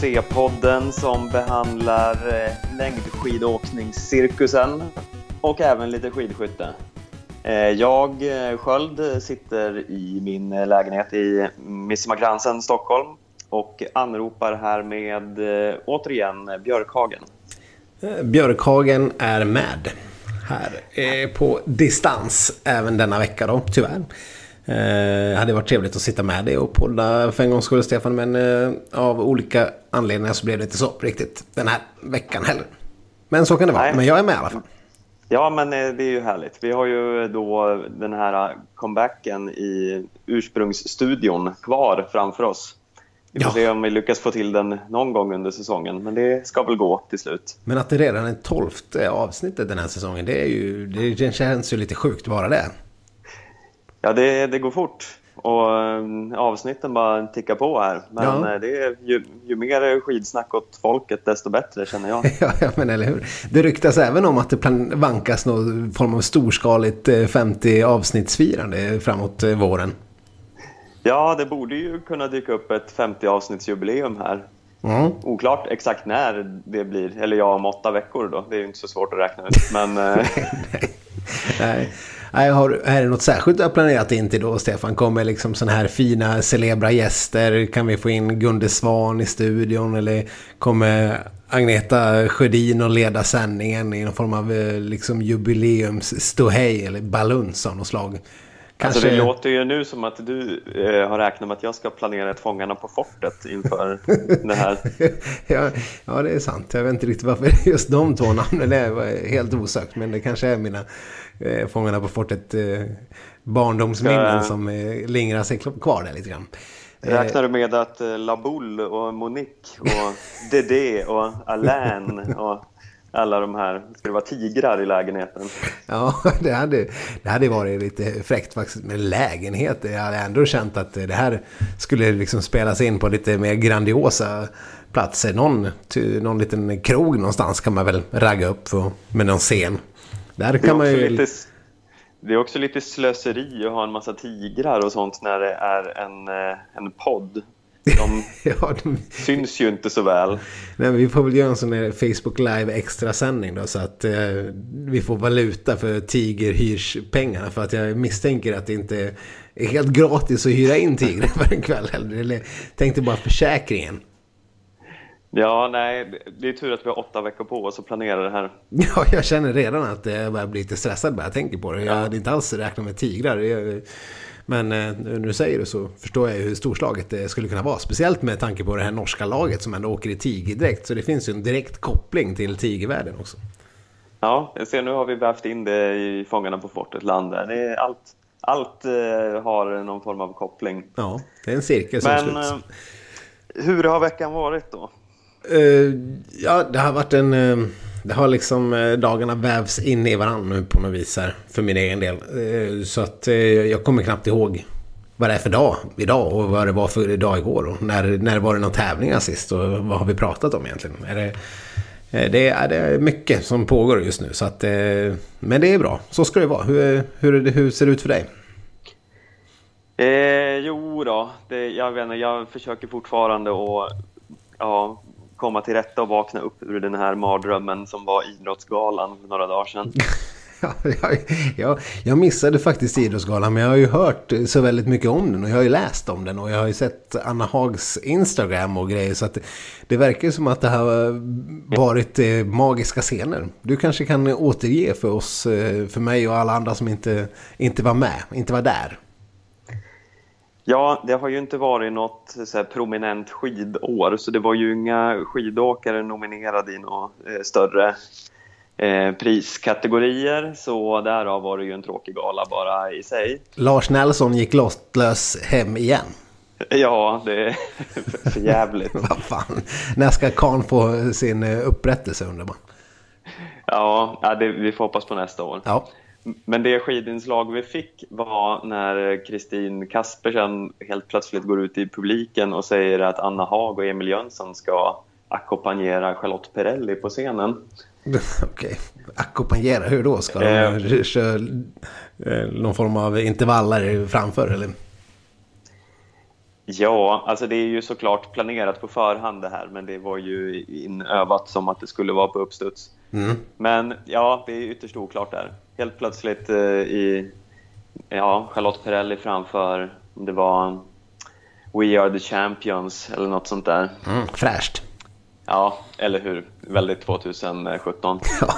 Succépodden som behandlar eh, längdskidåkningscirkusen och även lite skidskytte. Eh, jag, eh, Sköld, sitter i min lägenhet i Midsommarkransen, Stockholm och anropar här med återigen Björkhagen. Björkhagen är med här på distans även denna vecka då, tyvärr. Eh, hade varit trevligt att sitta med dig och podda för en gångs skull Stefan, men eh, av olika anledningar så blev det inte så riktigt den här veckan heller. Men så kan det vara, Nej. men jag är med i alla fall. Ja, men eh, det är ju härligt. Vi har ju då den här comebacken i ursprungsstudion kvar framför oss. Vi får Ja. se om vi lyckas få till den någon gång under säsongen, men det ska väl gå till slut. Men att det redan är tolfte avsnittet den här säsongen, det, är ju, det, det känns ju lite sjukt bara det. Ja, det, det går fort och eh, avsnitten bara tickar på här. Men Ja. eh, det är ju, ju mer skidsnack åt folket, desto bättre känner jag. Ja, ja, men eller hur. Det ryktas även om att det vankas någon form av storskaligt eh, 50 avsnittsfirande framåt eh, våren. Ja, det borde ju kunna dyka upp ett 50-avsnittsjubileum här. Mm. Oklart exakt när det blir, eller ja, om åtta veckor då. Det är ju inte så svårt att räkna ut. Men eh, Nej. Nej, har, är det något särskilt du har planerat in till då, Stefan? Kommer liksom sådana här fina celebra gäster? Kan vi få in Gunde Svan i studion? Eller kommer Agneta Sjödin att leda sändningen i någon form av eh, liksom jubileumsståhej eller baluns av något slag? Alltså, det låter ju nu som att du eh, har räknat med att jag ska planera ett Fångarna på fortet inför det här. ja, ja, det är sant. Jag vet inte riktigt varför just de två namnen. Är helt osökt. Men det kanske är mina eh, Fångarna på fortet eh, barndomsminnen Ja. som eh, lingrar sig kvar där lite grann. Eh, Räknar du med att eh, Laboul och Monique och Dédé och Alain och alla de här, ska det vara tigrar i lägenheten? Ja, det hade, det hade varit lite fräckt faktiskt med lägenhet. Jag hade ändå känt att det här skulle liksom spelas in på lite mer grandiosa platser. Någon, någon liten krog någonstans kan man väl ragga upp för, med någon scen. Där Det är, kan man också ju... lite, det är också lite slöseri att ha en massa tigrar och sånt när det är en, eh, en podd. De Ja, de, syns ju inte så väl. nej, men vi får väl göra en sån här Facebook Live extra sändning då så att eh, vi får valuta för tigerhyrspengarna för att jag misstänker att det inte är helt gratis att hyra in tigrar för en kväll heller. Eller tänkte bara försäkringen. Ja, nej, det är tur att vi har åtta veckor på oss att planera det här. Ja, jag känner redan att jag börjar bli lite stressad bara jag tänker på det. Jag hade inte alls räknat med tigrar. Jag- Men eh, när du säger det så förstår jag hur storslaget det skulle kunna vara. Speciellt med tanke på det här norska laget som ändå åker i tigerdräkt. Så det finns ju en direkt koppling till tigervärlden också. Ja, jag ser nu har vi vävt in det i Fångarna på fortet land där. Det är allt allt eh, har någon form av koppling. Ja, det är en cirkel som Men sluts. eh, hur har veckan varit då? Ja, det har varit en det har liksom eh, dagarna vävs in i varandra nu på något vis här. För min egen del. Eh, så att eh, jag kommer knappt ihåg vad det är för dag idag och vad det var för dag igår. Och när, när var det någon tävlingar sist och vad har vi pratat om egentligen? Är det, det, är, det är mycket som pågår just nu. Så att, men det är bra. Så ska det vara. Hur, hur, är det- hur ser det ut för dig? Eh, jo då, det, jag vet inte, jag försöker fortfarande att ja, komma till rätta och vakna upp ur den här mardrömmen som var Idrottsgalan för några dagar sedan. Jag, jag, jag missade faktiskt Idrottsgalan men jag har ju hört så väldigt mycket om den och jag har ju läst om den och jag har ju sett Anna Hags Instagram och grejer så att det, det verkar ju som att det har varit eh, magiska scener. Du kanske kan återge för oss, eh, för mig och alla andra som inte, inte var med, inte var där. Ja, det har ju inte varit något så prominent skidår så det var ju inga skidåkare nominerade i några eh, större eh, priskategorier så därav var det ju en tråkig gala bara i sig. Lars Nelson gick lottlös hem igen. Ja, det är för jävligt. Vad fan, när ska Kahn få sin eh, upprättelse undrar man. Ja, ja det, vi får hoppas på nästa år. Ja. Men det skidinslag vi fick var när Kristin Kaspersen helt plötsligt går ut i publiken och säger att Anna Haag och Emil Jönsson ska ackompanjera Charlotte Perrelli på scenen. Okej, ackompanjera? Hur då? Ska de Eh. köra eh, någon form av intervaller framför eller? Ja, alltså det är ju såklart planerat på förhand det här, men det var ju inövat som att det skulle vara på uppstuds. Mm. Men ja, det är ytterst oklart där. Helt plötsligt eh, i ja, Charlotte Perrelli framför, det var We are the champions eller något sånt där. Mm. Fräscht. Ja, eller hur? Väldigt 2017. Ja.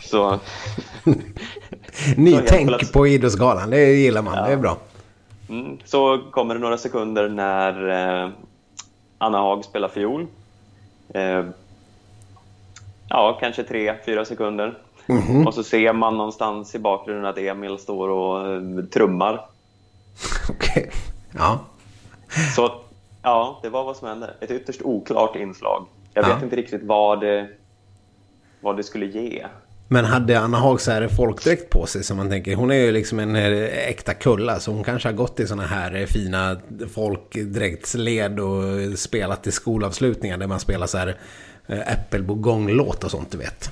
Så Nytänk på Idrottsgalan, det gillar man. Det är bra. Mm, så kommer det några sekunder när eh, Anna Haag spelar fiol. Eh, ja, kanske tre, fyra sekunder. Och så ser man någonstans i bakgrunden att Emil står och eh, trummar. Okej. Ja. Så ja, det var vad som hände. Ett ytterst oklart inslag. Jag Ja. vet inte riktigt vad det, vad det skulle ge. Men hade Anna Haag så här folkdräkt på sig som man tänker, hon är ju liksom en eh, äkta kulla så hon kanske har gått i såna här eh, fina folkdräktsled och spelat i skolavslutningar där man spelar så här Äppelbo gånglåt och sånt du vet.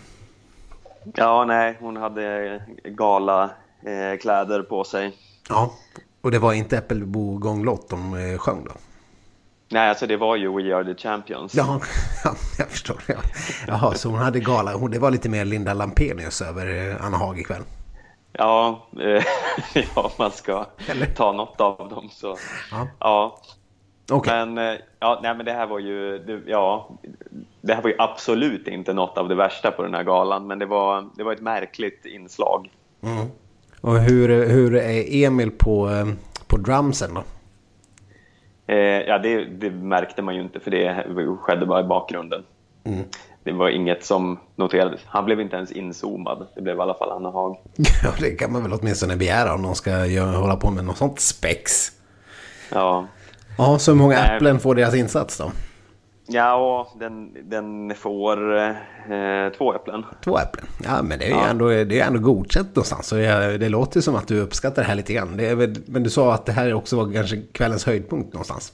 Ja, nej, hon hade gala eh, kläder på sig. Ja, och det var inte Äppelbo gånglåt de eh, sjöng då? Nej, alltså det var ju We Are The Champions. Ja, ja jag förstår. Ja. Jaha, så hon hade gala. Hon, det var lite mer Linda Lampenius över eh, Anna Haag ikväll. Ja, eh, ja man ska Eller? ta något av dem så. Ja. Ja, Okej. men, eh, ja, nej, men det här var ju, det, ja, det här var ju absolut inte något av det värsta på den här galan, men det var, det var ett märkligt inslag. Mm. Och hur, hur är Emil på, eh, på drumsen då? Eh, ja, det, det märkte man ju inte för det skedde bara i bakgrunden. Mm. Det var inget som noterades. Han blev inte ens inzoomad. Det blev i alla fall Anna Haag. Ja, det kan man väl åtminstone begära om någon ska göra, hålla på med något sånt spex. Ja, Ja, så många äpplen får deras insats då? ja och den, den får eh, två äpplen. Två äpplen. Ja, men det är ju Ja. ändå, det är ändå godkänt någonstans. Så jag, det låter som att du uppskattar det här lite grann. Det väl- men du sa att det här också var kanske kvällens höjdpunkt någonstans.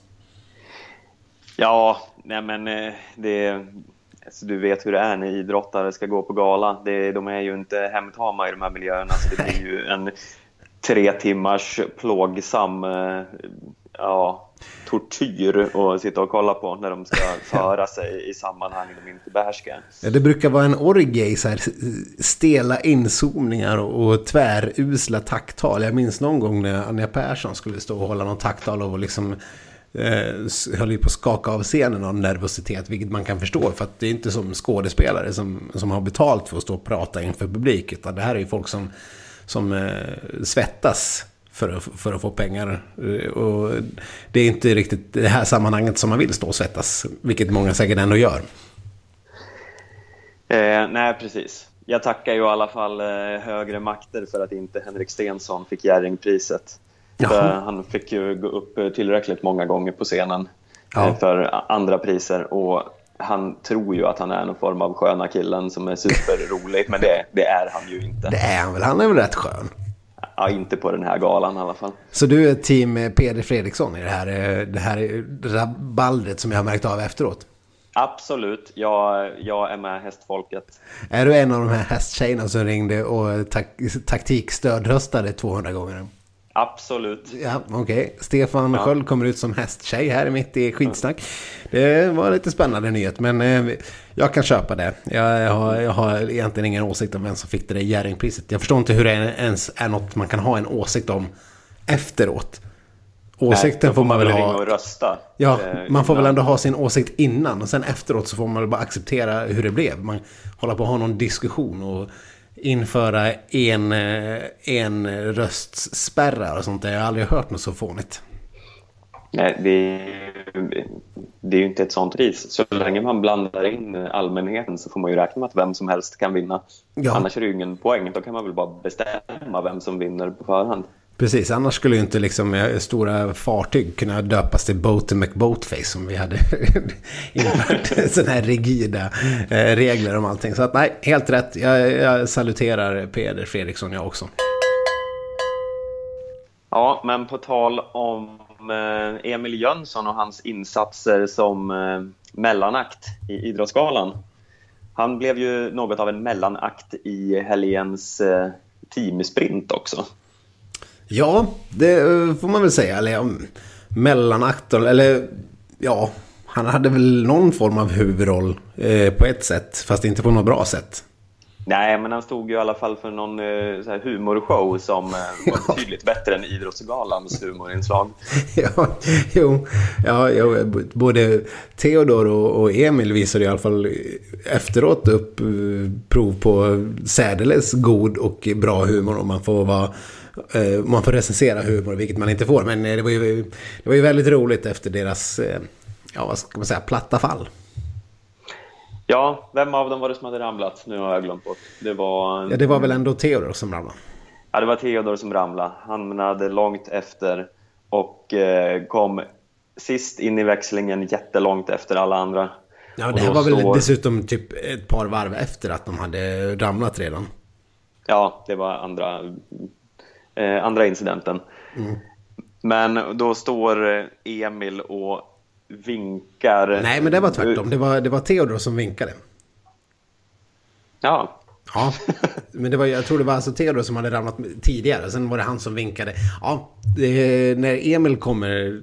Ja, nej men eh, det... Alltså, du vet hur det är när idrottare ska gå på gala. Det, de är ju inte hemtama i de här miljöerna. Så det blir ju en tre timmars plågsam eh, ja, tortyr att sitta och kolla på när de ska föra sig i sammanhang de inte behärskar. Ja, det brukar vara en orgie i så här stela inzoomningar och, och tvärusla tacktal. Jag minns någon gång när Anja Persson skulle stå och hålla någon tacktal och liksom eh, höll ju på att skaka av scenen av nervositet, vilket man kan förstå. För att det är inte som skådespelare som, som har betalt för att stå och prata inför publik, utan det här är ju folk som, som eh, svettas för att, för att få pengar. Eh, Och det är inte riktigt det här sammanhanget som man vill stå och svettas, vilket många säkert ändå gör. Eh, nej, precis. Jag tackar ju i alla fall eh, högre makter för att inte Henrik Stensson fick Jerringpriset. Han fick ju gå upp eh, tillräckligt många gånger på scenen Ja. för andra priser. Och han tror ju att han är någon form av sköna killen som är superrolig, men det, det är han ju inte. Det är han väl, han är väl rätt skön. Ja, inte på den här galan i alla fall. Så du är team Peder Fredriksson i det här, eh, det här rabaldret som jag har märkt av efteråt? Absolut, jag, jag är med hästfolket. Är du en av de här hästtjejerna som ringde och tak taktikstödröstade 200 gånger? Absolut. Ja, okej. Stefan Ja. Sköld kommer ut som hästtjej här mitt i skitsnack. Det var lite spännande nyhet, men eh, jag kan köpa det. Jag, har, jag har egentligen ingen åsikt om vem som fick det där Jerringpriset. Jag förstår inte hur det ens är något man kan ha en åsikt om efteråt. Åsikten Nej, får man väl ha... och rösta. Ja, eh, man får väl innan. ändå ha sin åsikt innan och sen efteråt så får man väl bara acceptera hur det blev. Man håller på att ha någon diskussion och införa en, eh, en röstspärrar och sånt där. Jag har aldrig hört något så fånigt. Nej, det, är- det är ju inte ett sånt race. Så länge man blandar in allmänheten så får man ju räkna med att vem som helst kan vinna. Ja. Annars är det ju ingen poäng. Då kan man väl bara bestämma vem som vinner på förhand. Precis, annars skulle ju inte liksom eh, stora fartyg kunna döpas till Boat McBoatface om vi hade infört sådana här rigida eh, regler om allting. Så att nej, helt rätt. Jag, jag saluterar Peder Fredriksson jag också. Ja, men på tal om eh, Emil Jönsson och hans insatser som mellanakt i Idrottsgalan. Han blev ju något av en mellanakt i helgens teamsprint också. Ja, det eh, får man väl säga. Eller ja, mellanakt, eller ja, han hade väl någon form av huvudroll eh, på ett sätt, fast inte på något bra sätt. Nej, men han stod ju i alla fall för någon eh, humorshow som eh, var betydligt bättre än Idrottsgalans humorinslag. ja, jo, ja, jo, både Theodor och, och Emil visade i alla fall efteråt upp eh, prov på särdeles god och bra humor om man får vara man får recensera humor, vilket man inte får. Men det var ju, det var ju väldigt roligt efter deras, ja vad ska man säga, platta fall. Ja, vem av dem var det som hade ramlat? Nu har jag glömt bort. Det var... Ja, det var väl ändå Theodor som ramlade? Ja, det var Theodor som ramlade. Han hamnade långt efter och eh, kom sist in i växlingen jättelångt efter alla andra. Ja, det här var väl dessutom typ ett par varv efter att de hade ramlat redan. Ja, det var andra, eh, andra incidenten. Mm. Men då står eh, Emil och vinkar. Nej, men det var tvärtom. Det var, det var Theodor som vinkade. Ja. Ja, men det var, jag tror det var alltså Theodor som hade ramlat tidigare. Sen var det han som vinkade. Ja, det, när Emil kommer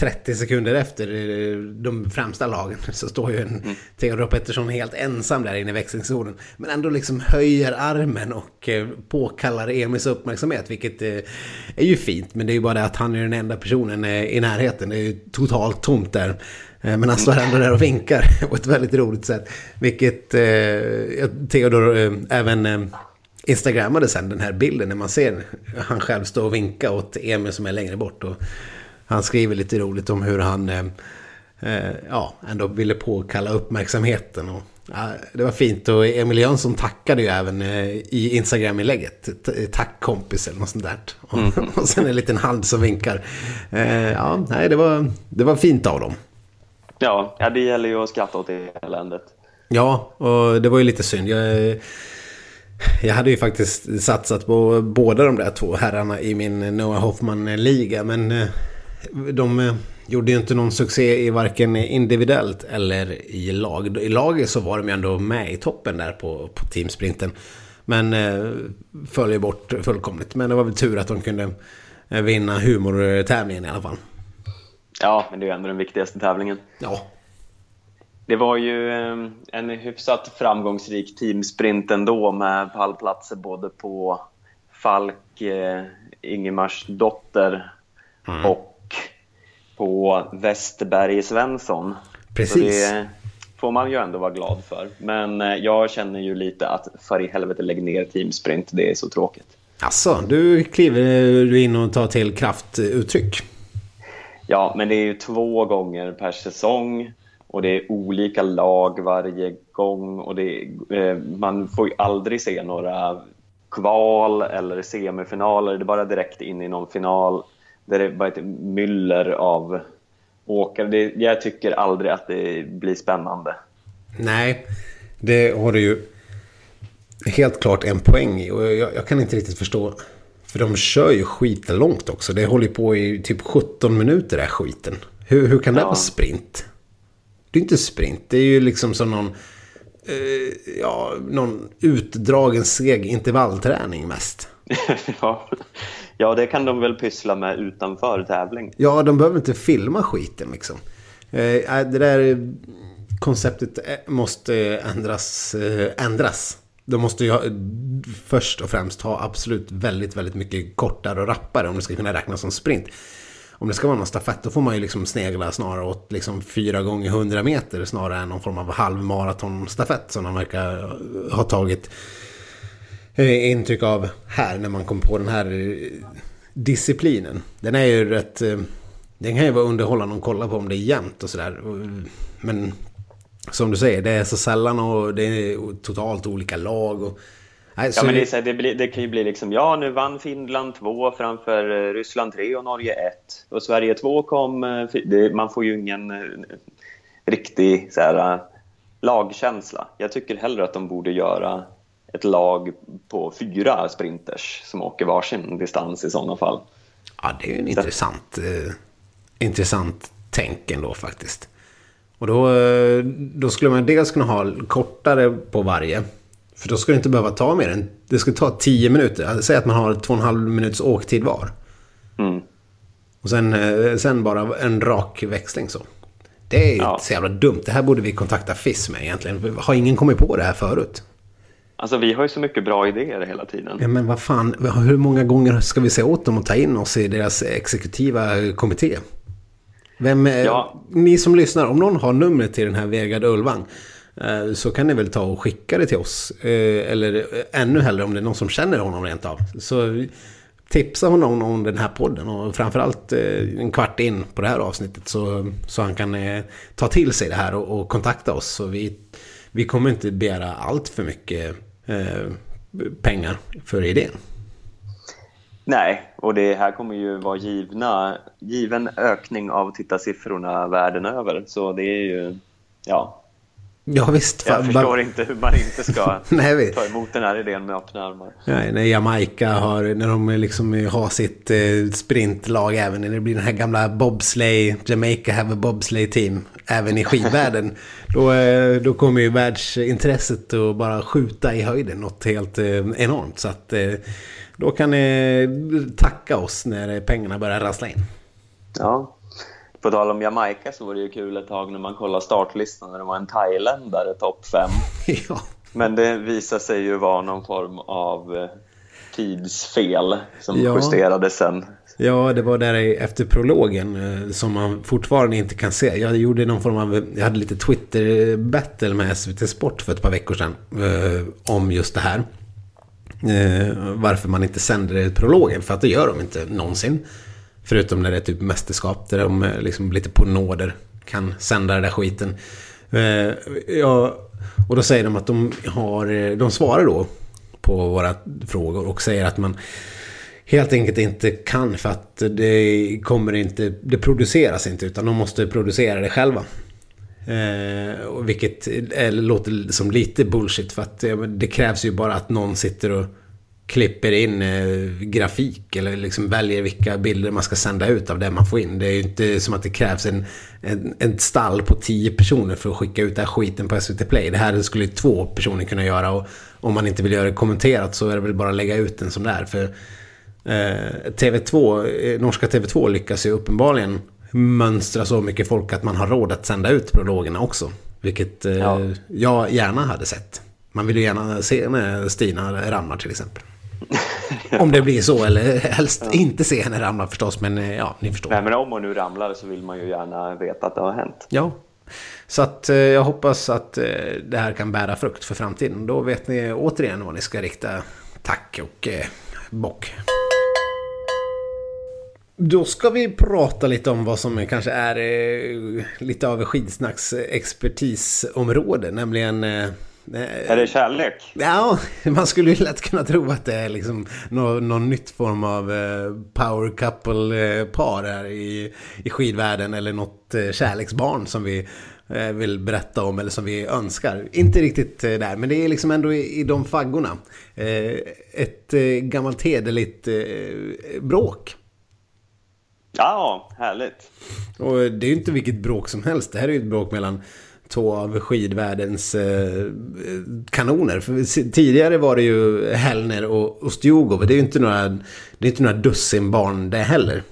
30 sekunder efter eh, de främsta lagen så står ju en mm. Theodor Pettersson helt ensam där inne i växlingszonen. Men ändå liksom höjer armen och eh, påkallar Emils uppmärksamhet, vilket eh, är ju fint. Men det är ju bara det att han är den enda personen i närheten. Det är ju totalt tomt där. Men han står ändå där och vinkar på ett väldigt roligt sätt. Vilket eh, Theodor eh, även eh, instagrammade sen den här bilden när man ser han själv stå och vinka åt Emil som är längre bort. Och, han skriver lite roligt om hur han eh, eh, ja, ändå ville påkalla uppmärksamheten. Och, ja, det var fint och Emil Jönsson tackade ju även eh, i Instagram-inlägget. Tack kompis eller något sånt där. Mm. Och, och sen en liten hand som vinkar. Eh, ja, nej, det var, det var fint av dem. Ja, ja, det gäller ju att skratta åt det eländet. Ja, och det var ju lite synd. Jag, jag hade ju faktiskt satsat på båda de där två herrarna i min Noah Hoffman-liga. Men eh, de eh, gjorde ju inte någon succé i varken individuellt eller i lag. I laget så var de ju ändå med i toppen där på, på teamsprinten. Men eh, föll ju bort fullkomligt. Men det var väl tur att de kunde eh, vinna humortävlingen i alla fall. Ja, men det är ju ändå den viktigaste tävlingen. Ja. Det var ju eh, en hyfsat framgångsrik teamsprint ändå med pallplatser både på Falk, eh, Ingemars dotter mm. och på Westerberg Svensson. Precis. Så det får man ju ändå vara glad för. Men eh, jag känner ju lite att för i helvete lägg ner teamsprint, det är så tråkigt. Alltså, du kliver in och tar till kraftuttryck. Ja, men det är ju två gånger per säsong och det är olika lag varje gång och det, eh, man får ju aldrig se några kval eller semifinaler. Det är bara direkt in i någon final där det bara är ett myller av åkare. Det, jag tycker aldrig att det blir spännande. Nej, det har du ju helt klart en poäng i. Och jag, jag kan inte riktigt förstå. För de kör ju skiten långt också. Det håller på i typ 17 minuter det här skiten. Hur, hur kan det ja. vara sprint? Det är inte sprint. Det är ju liksom som någon... Eh, ja, någon utdragen seg intervallträning mest. ja. Ja, det kan de väl pyssla med utanför tävling. Ja, de behöver inte filma skiten liksom. Eh, äh, det där konceptet eh, måste eh, ändras. Eh, ändras. De måste ju ha, först och främst ha absolut väldigt, väldigt mycket kortare och rappare om det ska kunna räknas som sprint. Om det ska vara någon stafett då får man ju liksom snegla snarare åt liksom fyra gånger hundra meter snarare än någon form av halvmaratonstafett som de verkar ha tagit intryck av här när man kommer på den här eh, disciplinen. Den är ju rätt... Eh, den kan ju vara underhållande att kolla på om det är jämnt och sådär. Men som du säger, det är så sällan och det är totalt olika lag. Och, nej, ja, men det, är så här, det, blir, det, kan ju bli liksom, ja nu vann Finland 2 framför Ryssland 3 och Norge 1. Och Sverige 2 kom, det, man får ju ingen riktig så här, lagkänsla. Jag tycker hellre att de borde göra ett lag på fyra sprinters som åker varsin distans i sådana fall. Ja, det är en intressant, eh, intressant tänk ändå faktiskt. Och då, eh, då skulle man dels kunna ha kortare på varje. För då skulle det inte behöva ta mer än... Det skulle ta 10 minuter. Säg att man har 2,5 minuters åktid var. Mm. Och sen, eh, sen bara en rak växling så. Det är Ja. så jävla dumt. Det här borde vi kontakta FIS med egentligen. Har ingen kommit på det här förut? Alltså vi har ju så mycket bra idéer hela tiden. Ja, men vad fan, hur många gånger ska vi säga åt dem att ta in oss i deras exekutiva kommitté? Vem, eh, Ja. Ni som lyssnar, om någon har numret till den här Vegard Ulvang eh, så kan ni väl ta och skicka det till oss. Eh, Eller ännu hellre om det är någon som känner honom rent av. Så tipsa honom om den här podden och framförallt en kvart in på det här avsnittet så, så han kan ta till sig det här och, och kontakta oss. Så vi, vi kommer inte begära allt för mycket Eh, pengar för idén. Nej, och det här kommer ju vara givna, given ökning av tittarsiffrorna världen över. Så det är ju, ja, Ja visst. jag förstår bara- inte hur man inte ska Nej, ta emot den här idén med öppna armar. Nej, när Jamaica har, när de liksom har sitt eh, sprintlag även, när det blir den här gamla bobsleigh, Jamaica have a bobsleigh team, även i skidvärlden. då, eh, då kommer ju världsintresset att bara skjuta i höjden, något helt eh, enormt. Så att då kan ni tacka oss när pengarna börjar rassla in. Ja. På tal om Jamaica så var det ju kul ett tag när man kollade startlistan när det var en thailändare topp fem. ja. Men det visade sig ju vara någon form av eh, tidsfel som Ja. justerades sen. Ja, det var där efter prologen eh, som man fortfarande inte kan se. Jag gjorde någon form av, jag hade lite Twitter-battle med SVT Sport för ett par veckor sedan. Eh, om just det här. Eh, varför man inte sänder prologen, för att det gör de inte någonsin. Förutom när det är typ mästerskap, där de eh, liksom lite på nåder kan sända den där skiten. Eh, ja, och då säger de att de har, eh, de svarar då på våra frågor och säger att man helt enkelt inte kan för att det kommer inte, det produceras inte utan de måste producera det själva. Eh, och vilket är, låter som lite bullshit för att det krävs ju bara att någon sitter och klipper in eh, grafik eller liksom väljer vilka bilder man ska sända ut av det man får in. Det är ju inte som att det krävs en, en, en stall på tio personer för att skicka ut den här skiten på SVT Play. Det här skulle två personer kunna göra och om man inte vill göra det kommenterat så är det väl bara att lägga ut den som det är. För eh, TV2, eh, norska TV2 lyckas ju uppenbarligen mönstra så mycket folk att man har råd att sända ut prologerna också. Vilket eh, Ja. jag gärna hade sett. Man vill ju gärna se när Stina ramlar till exempel. Om det blir så, eller helst inte se henne ramla förstås, men eh, ja, ni förstår. Nej, men om hon nu ramlar så vill man ju gärna veta att det har hänt. Ja, så att eh, jag hoppas att eh, det här kan bära frukt för framtiden. Då vet ni återigen vad ni ska rikta tack och eh, bock. Då ska vi prata lite om vad som kanske är eh, lite av skidsnacks expertisområde, nämligen eh, Är det kärlek? Ja, man skulle ju lätt kunna tro att det är liksom någon, någon nytt form av eh, power couple-par här i, i skidvärlden eller något eh, kärleksbarn som vi eh, vill berätta om eller som vi önskar. Inte riktigt eh, där, men det är liksom ändå i, i de faggorna. Eh, ett eh, gammalt hederligt eh, bråk. Ja, härligt. Och det är ju inte vilket bråk som helst. Det här är ju ett bråk mellan två av skidvärldens eh, kanoner. För tidigare var det ju Hellner och Ustjugov. Det är ju inte några, det är inte några dussin barn det heller.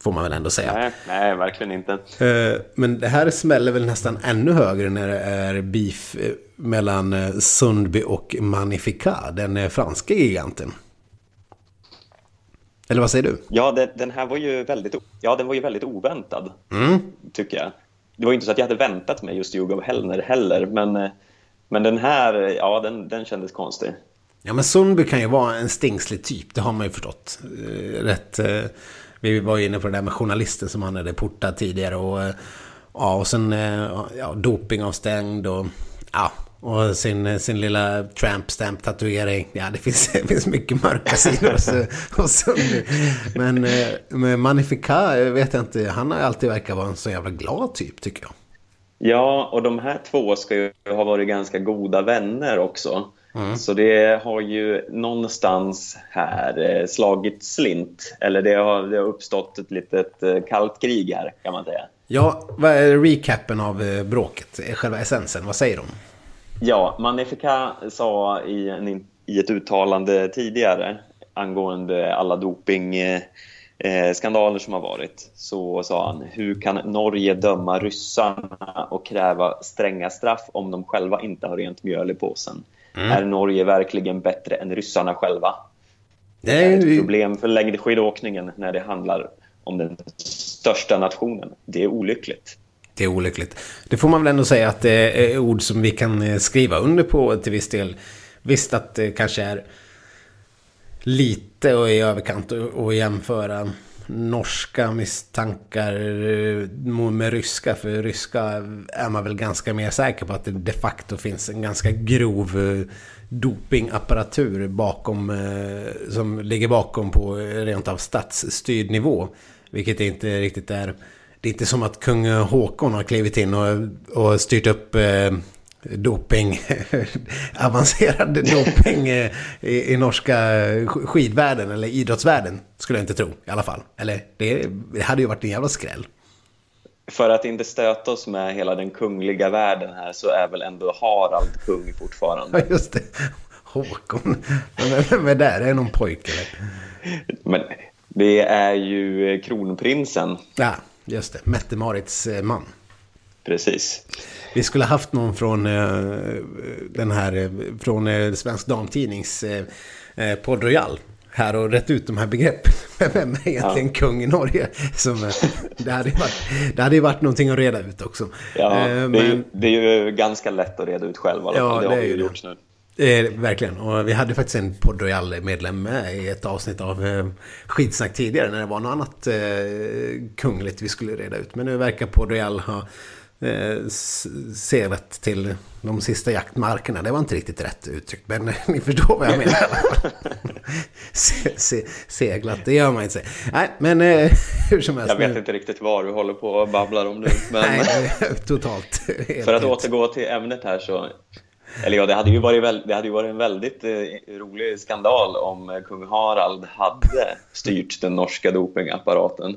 Får man väl ändå säga. Nej, nej, verkligen inte. Eh, Men det här smäller väl nästan ännu högre när det är beef eh, mellan eh, Sundby och Magnificat, den eh, franska giganten. Eller vad säger du? Ja, det, den här var ju väldigt, ja, den var ju väldigt oväntad, Mm. tycker jag. Det var ju inte så att jag hade väntat mig just Jugov Hellner heller, men, eh, men den här, ja, den, den kändes konstig. Ja men Sundby kan ju vara en stingslig typ, det har man ju förstått. Eh, rätt, eh, vi var ju inne på det där med journalisten som han hade portat tidigare och ja och sen ja, dopingavstängd och ja och sin, sin lilla tramp stamp tatuering. Ja det finns, det finns mycket mörka sidor hos, hos Sundby. Men eh, med Magnificat eh, vet jag inte, han har alltid verkat vara en så jävla glad typ tycker jag. Ja, och de här två ska ju ha varit ganska goda vänner också. Så det har ju någonstans här eh, slagit slint. Eller det har, det har uppstått ett litet kallt krig här, kan man säga. Ja, vad är recapen av bråket? Själva essensen, vad säger de? Ja, Magnifica sa i, en, i ett uttalande tidigare angående alla dopingskandaler eh, som har varit så sa han hur kan Norge döma ryssarna och kräva stränga straff om de själva inte har rent mjöl i påsen? Mm. Är Norge verkligen bättre än ryssarna själva? Det är ett problem för längdskidåkningen när det handlar om den största nationen. Det är olyckligt. Det är olyckligt. Det får man väl ändå säga att det är ord som vi kan eh, skriva under på till viss del. Visst att det kanske är lite och i överkant att jämföra norska misstankar eh, med ryska. För ryska är man väl ganska mer säker på att det de facto finns en ganska grov eh, dopingapparatur bakom, som ligger bakom på rent av statsstyrd nivå. Vilket inte riktigt är... Det är inte som att kung Håkon har klivit in och, och styrt upp eh, doping, avancerad doping eh, i, i, norska skidvärlden eller idrottsvärlden. Skulle jag inte tro i alla fall. Eller det, det hade ju varit en jävla skräll. För att inte stöta oss med hela den kungliga världen här så är väl ändå Harald kung fortfarande. Ja, just det. Håkon. Vem är det? Är det någon pojke? Men det är ju kronprinsen. Ja, just det. Mette-Marits eh, man. Precis. Vi skulle haft någon från uh, den här, från uh, Svensk Damtidnings uh, Podd Royal här och rätt ut de här begreppen. Vem är egentligen ja. kung i Norge? Som, det, hade varit, det hade ju varit någonting att reda ut också. Ja, men... det, är, det är ju ganska lätt att reda ut själv i alla fall. Ja, det, det har vi ju gjort nu. Eh, verkligen. Och vi hade faktiskt en Podd Royal-medlem med i ett avsnitt av eh, Skitsnack tidigare när det var något annat eh, kungligt vi skulle reda ut. Men nu verkar Podd Royal ha eh, seglat till de sista jaktmarkerna. Det var inte riktigt rätt uttryckt, men ni förstår vad jag menar. se, se, seglat, det gör man inte. Nej, men eh, hur som helst. Jag vet nu. inte riktigt vad du håller på och babblar om nu. Men... Nej, totalt. För att återgå till ämnet här så eller ja, det hade ju varit, det hade ju varit en väldigt eh, rolig skandal om eh, kung Harald hade styrt den norska dopingapparaten.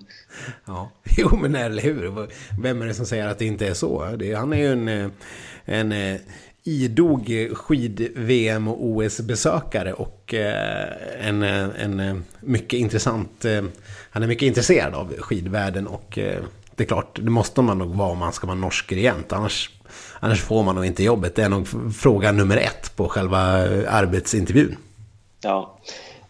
Ja, jo men eller hur? Vem är det som säger att det inte är så? Det, han är ju en, eh, en eh, idog skid-VM och OS-besökare och eh, en, en mycket intressant... Han är mycket intresserad av skidvärlden och det är klart, det måste man nog vara om man ska vara norsk regent. Annars Annars får man nog inte jobbet. Det är nog fråga nummer ett på själva arbetsintervjun. Ja.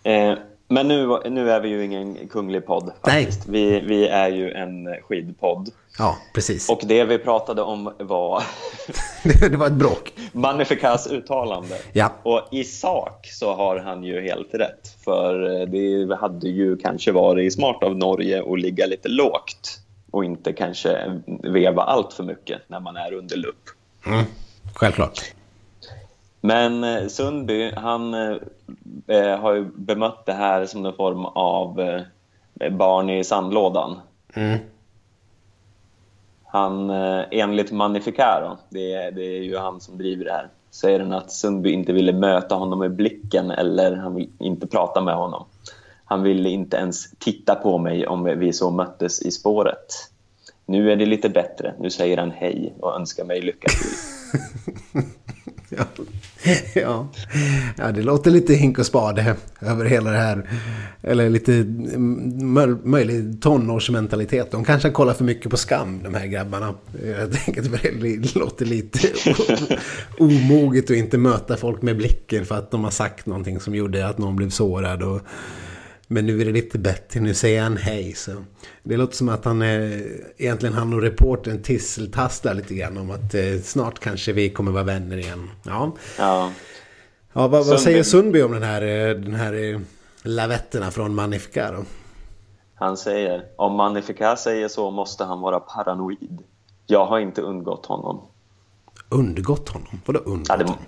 Eh, men nu, nu är vi ju ingen kunglig podd. Faktiskt. Nej. Vi, vi är ju en skidpodd. Ja, precis. Och det vi pratade om var... det var ett bråk. Magnificas uttalande. Ja. Och i sak så har han ju helt rätt. För det hade ju kanske varit smart av Norge att ligga lite lågt och inte kanske veva allt för mycket när man är under lupp. Mm, självklart. Men eh, Sundby, han eh, eh, har ju bemött det här som en form av eh, barn i sandlådan. Mm. Han, eh, enligt Magnificaro, det, är, det är ju han som driver det här, säger han att Sundby inte ville möta honom med blicken eller han vill inte prata med honom. Han ville inte ens titta på mig om vi så möttes i spåret. Nu är det lite bättre. Nu säger han hej och önskar mig lycka till. ja. ja. ja, det låter lite hink och spade över hela det här. Eller lite mm, möjlig tonårsmentalitet. De kanske kollar för mycket på skam, de här grabbarna. Jag tänker att det låter lite omoget att inte möta folk med blicken för att de har sagt någonting som gjorde att någon blev sårad. Och men nu är det lite bättre, nu säger han hej. Så det låter som att han är, egentligen han och reporten tisseltasslar lite grann om att eh, snart kanske vi kommer vara vänner igen. Ja, ja. ja vad, vad säger Sundby om den här, eh, den här eh, lavetterna från Magnifica då? Han säger, om Magnifica säger så måste han vara paranoid. Jag har inte undgått honom. Undgått honom? Vadå undgått ja, det, honom?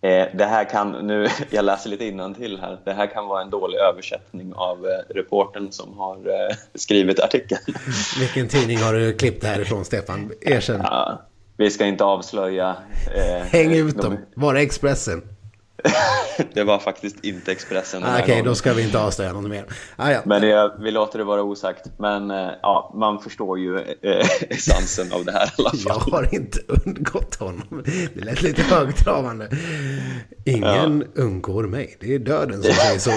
Eh, det här kan, nu, jag läser lite till här, det här kan vara en dålig översättning av eh, reporten som har eh, skrivit artikeln. Vilken tidning har du klippt det här ifrån, Stefan? Erkänn. Ja, vi ska inte avslöja... Eh, Häng ut dem, de... var är Expressen? det var faktiskt inte Expressen ah, Okej, okay, då ska vi inte avslöja något mer. Ah, ja. Men det, vi låter det vara osagt. Men eh, ja, man förstår ju eh, essensen av det här i alla fall. Jag har inte undgått honom. Det lät lite högtravande. Ingen ja. undgår mig. Det är döden som säger så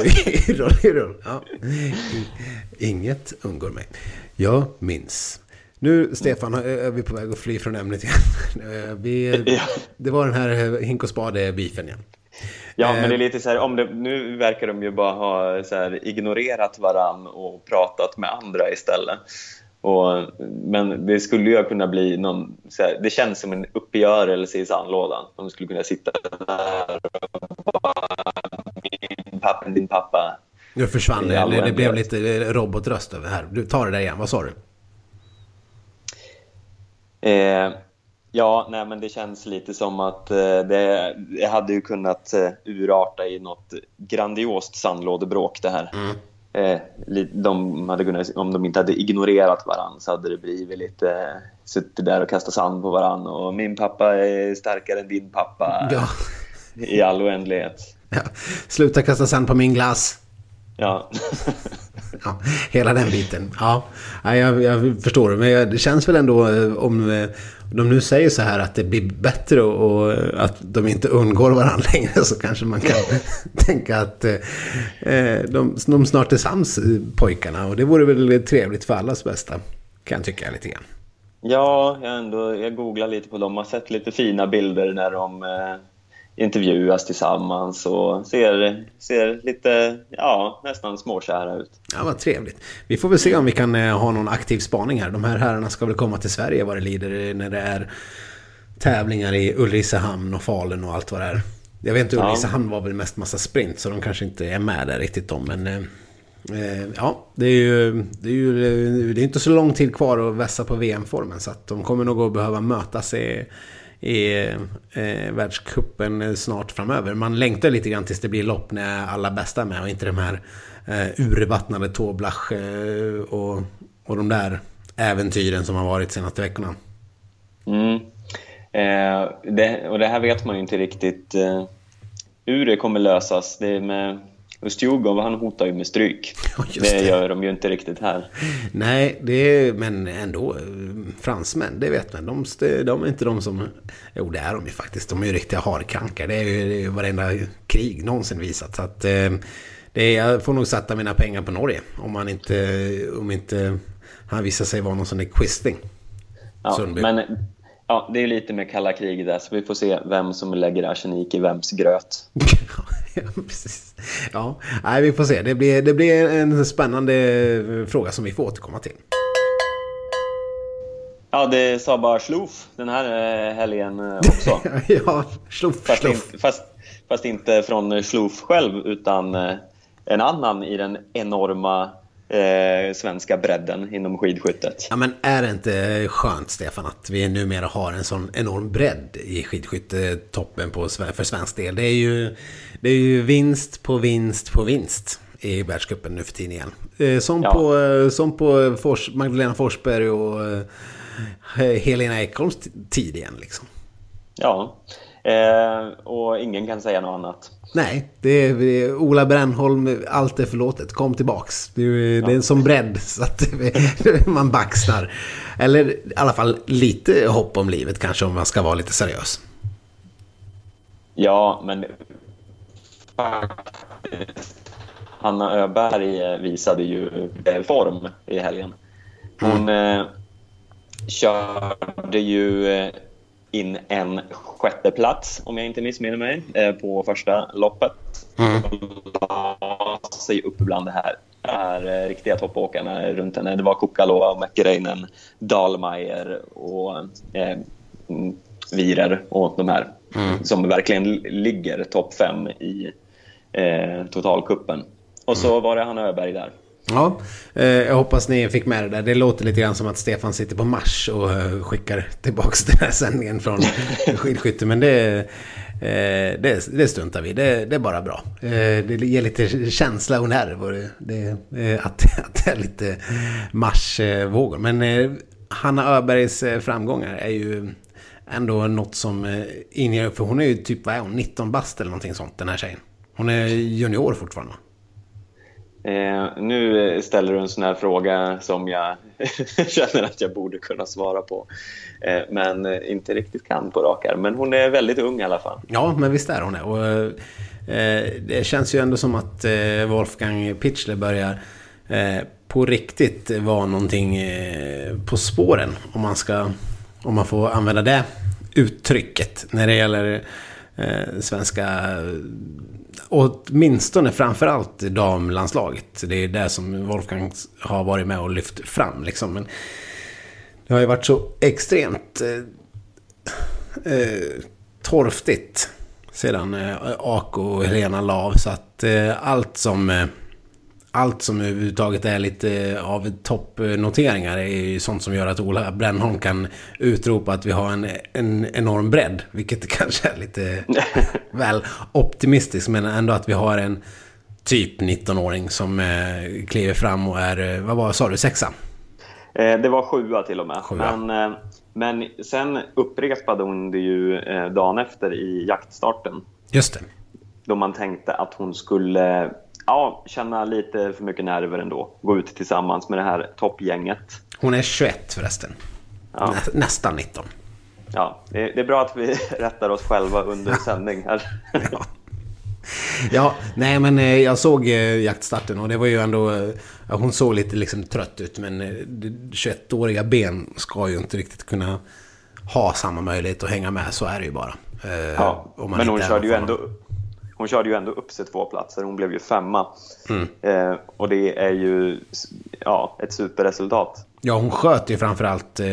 i roll ja. Inget undgår mig. Jag minns. Nu, Stefan, är vi på väg att fly från ämnet igen. Vi, det var den här hink och spade-beefen igen. Ja, men det är eh. lite så här, om det, nu verkar de ju bara ha så här, ignorerat varann och pratat med andra istället. Och, men det skulle ju kunna bli någon, här, det känns som en uppgörelse i sandlådan. De skulle kunna sitta där och bara, min pappa, din pappa. Nu försvann det, det, det blev lite robotröst över här. Du tar det där igen, vad sa du? Eh, Ja, nej, men det känns lite som att eh, det, det, hade ju kunnat eh, urarta i något grandiost sandlådebråk det här. Mm. Eh, de hade kunnat, om de inte hade ignorerat varandra så hade det blivit lite eh, suttit där och kastat sand på varandra och min pappa är starkare än din pappa ja. i all oändlighet. Ja. Sluta kasta sand på min glass. Ja. ja, hela den biten. Ja, jag, jag förstår. Men det känns väl ändå om de nu säger så här att det blir bättre och att de inte undgår varandra längre så kanske man kan tänka att eh, de, de snart är sams pojkarna och det vore väl trevligt för allas bästa kan jag tycka lite grann. Ja, jag, ändå, jag googlar lite på dem. Jag har sett lite fina bilder när de eh, intervjuas tillsammans och ser, ser lite, ja, nästan småkära ut. Ja, vad trevligt. Vi får väl se om vi kan eh, ha någon aktiv spaning här. De här herrarna ska väl komma till Sverige vad det lider när det är tävlingar i Ulricehamn och Falun och allt vad det är. Jag vet inte, Ulricehamn var väl mest massa sprint så de kanske inte är med där riktigt de, men eh, eh ja, det är ju, det är ju det är inte så lång tid kvar att vässa på VM-formen så att de kommer nog att behöva mötas i i eh, världskuppen snart framöver. Man längtar lite grann tills det blir lopp när alla bästa är med och inte de här eh, urvattnade Toblach eh, och, och de där äventyren som har varit senaste veckorna. Mm. Eh, det, och det här vet man ju inte riktigt eh, hur det kommer lösas. Det är Ustjugov, han hotar ju med stryk. det, det gör de ju inte riktigt här. Nej, det är, men ändå. Fransmän, det vet man. De, de är inte de som... Jo, det är de ju faktiskt. De är ju riktiga harkankar. Det är ju, det är ju varenda krig någonsin visat. Så att, eh, det är, jag får nog sätta mina pengar på Norge. Om han inte... Om inte han visar sig vara någon sån där quisting. Ja, men Ja, det är lite med kalla kriget där, så vi får se vem som lägger arsenik i vems gröt. ja, precis. Ja, nej, vi får se. Det blir, det blir en spännande fråga som vi får återkomma till. Ja, det sa bara Schlof den här eh, helgen eh, också. ja, Schlof, fast, Schlof. In, fast, fast, inte från Schlof själv, utan eh, en annan i den enorma eh, svenska bredden inom skidskyttet. Ja, men är det inte skönt, Stefan, att vi numera har en sån enorm bredd i skidskyttetoppen på, för svensk del? Det är, ju, det är ju vinst på vinst på vinst i världscupen nu för tiden igen. Eh, som, ja. på, eh, som på Fors, Magdalena Forsberg och eh, Helena Ekholms tid igen. Liksom. Ja, eh, och ingen kan säga något annat. Nej, det är, Ola Brännholm, allt är förlåtet. Kom tillbaks. Det är, ja. det är en sån bredd så att man baxnar. Eller i alla fall lite hopp om livet kanske om man ska vara lite seriös. Ja, men faktiskt. Hanna Öberg eh, visade ju form i helgen. Hon mm. eh, körde ju eh, in en sjätteplats, om jag inte missminner mig, eh, på första loppet. Mm. La sig upp bland det här är eh, riktiga toppåkarna runt henne. Det var Kukalova, Mäkäräinen, Dahlmeier och eh, Virer och de här mm. som verkligen ligger topp fem i eh, totalkuppen. Och så mm. var det Hanna Öberg där. Ja, eh, jag hoppas ni fick med det där. Det låter lite grann som att Stefan sitter på Mars och eh, skickar tillbaka den här sändningen från skidskytte. Men det, eh, det, det struntar vi det, det är bara bra. Det ger lite känsla och nerv det, att, att det är lite Marsvågor. Men Hanna Öbergs framgångar är ju ändå något som inger... För hon är ju typ, vad är hon, 19 bast eller någonting sånt, den här tjejen. Hon är junior fortfarande. Eh, nu eh, ställer du en sån här fråga som jag känner att jag borde kunna svara på. Eh, men eh, inte riktigt kan på rak arm. Men hon är väldigt ung i alla fall. Ja, men visst är hon det. Och, eh, det känns ju ändå som att eh, Wolfgang Pichler börjar eh, på riktigt vara någonting eh, på spåren. Om man, ska, om man får använda det uttrycket när det gäller eh, svenska åtminstone framförallt damlandslaget. Det är det som Wolfgang har varit med och lyft fram. Liksom. Men det har ju varit så extremt eh, eh, torftigt sedan eh, Ako och Helena Lav. Så att eh, allt som... Eh, Eh, allt som överhuvudtaget är lite av toppnoteringar är ju sånt som gör att Ola Brännholm kan utropa att vi har en, en enorm bredd. Vilket kanske är lite väl optimistiskt men ändå att vi har en typ 19-åring som eh, kliver fram och är, eh, vad var sa du, sexa? Eh, det var sjua till och med. Sjua. Men, eh, men sen upprepade hon det ju eh, dagen efter i jaktstarten. Just det. Då man tänkte att hon skulle ja, känna lite för mycket nerver ändå. Gå ut tillsammans med det här toppgänget. Hon är 21 förresten. Ja. Nä, nästan 19. Ja, det är, det är, bra att vi rättar oss själva under sändning här. ja. ja, nej men eh, jag såg eh, jaktstarten och det var ju ändå... Eh, hon såg lite liksom trött ut men 21-åriga ben ska ju inte riktigt kunna ha samma möjlighet att hänga med. Så är det ju bara. Ja, men hon körde ju ändå hon körde ju ändå upp sig två platser. Hon blev ju femma. Mm. Eh, och det är ju ja, ett superresultat. Ja, hon sköt ju framförallt eh,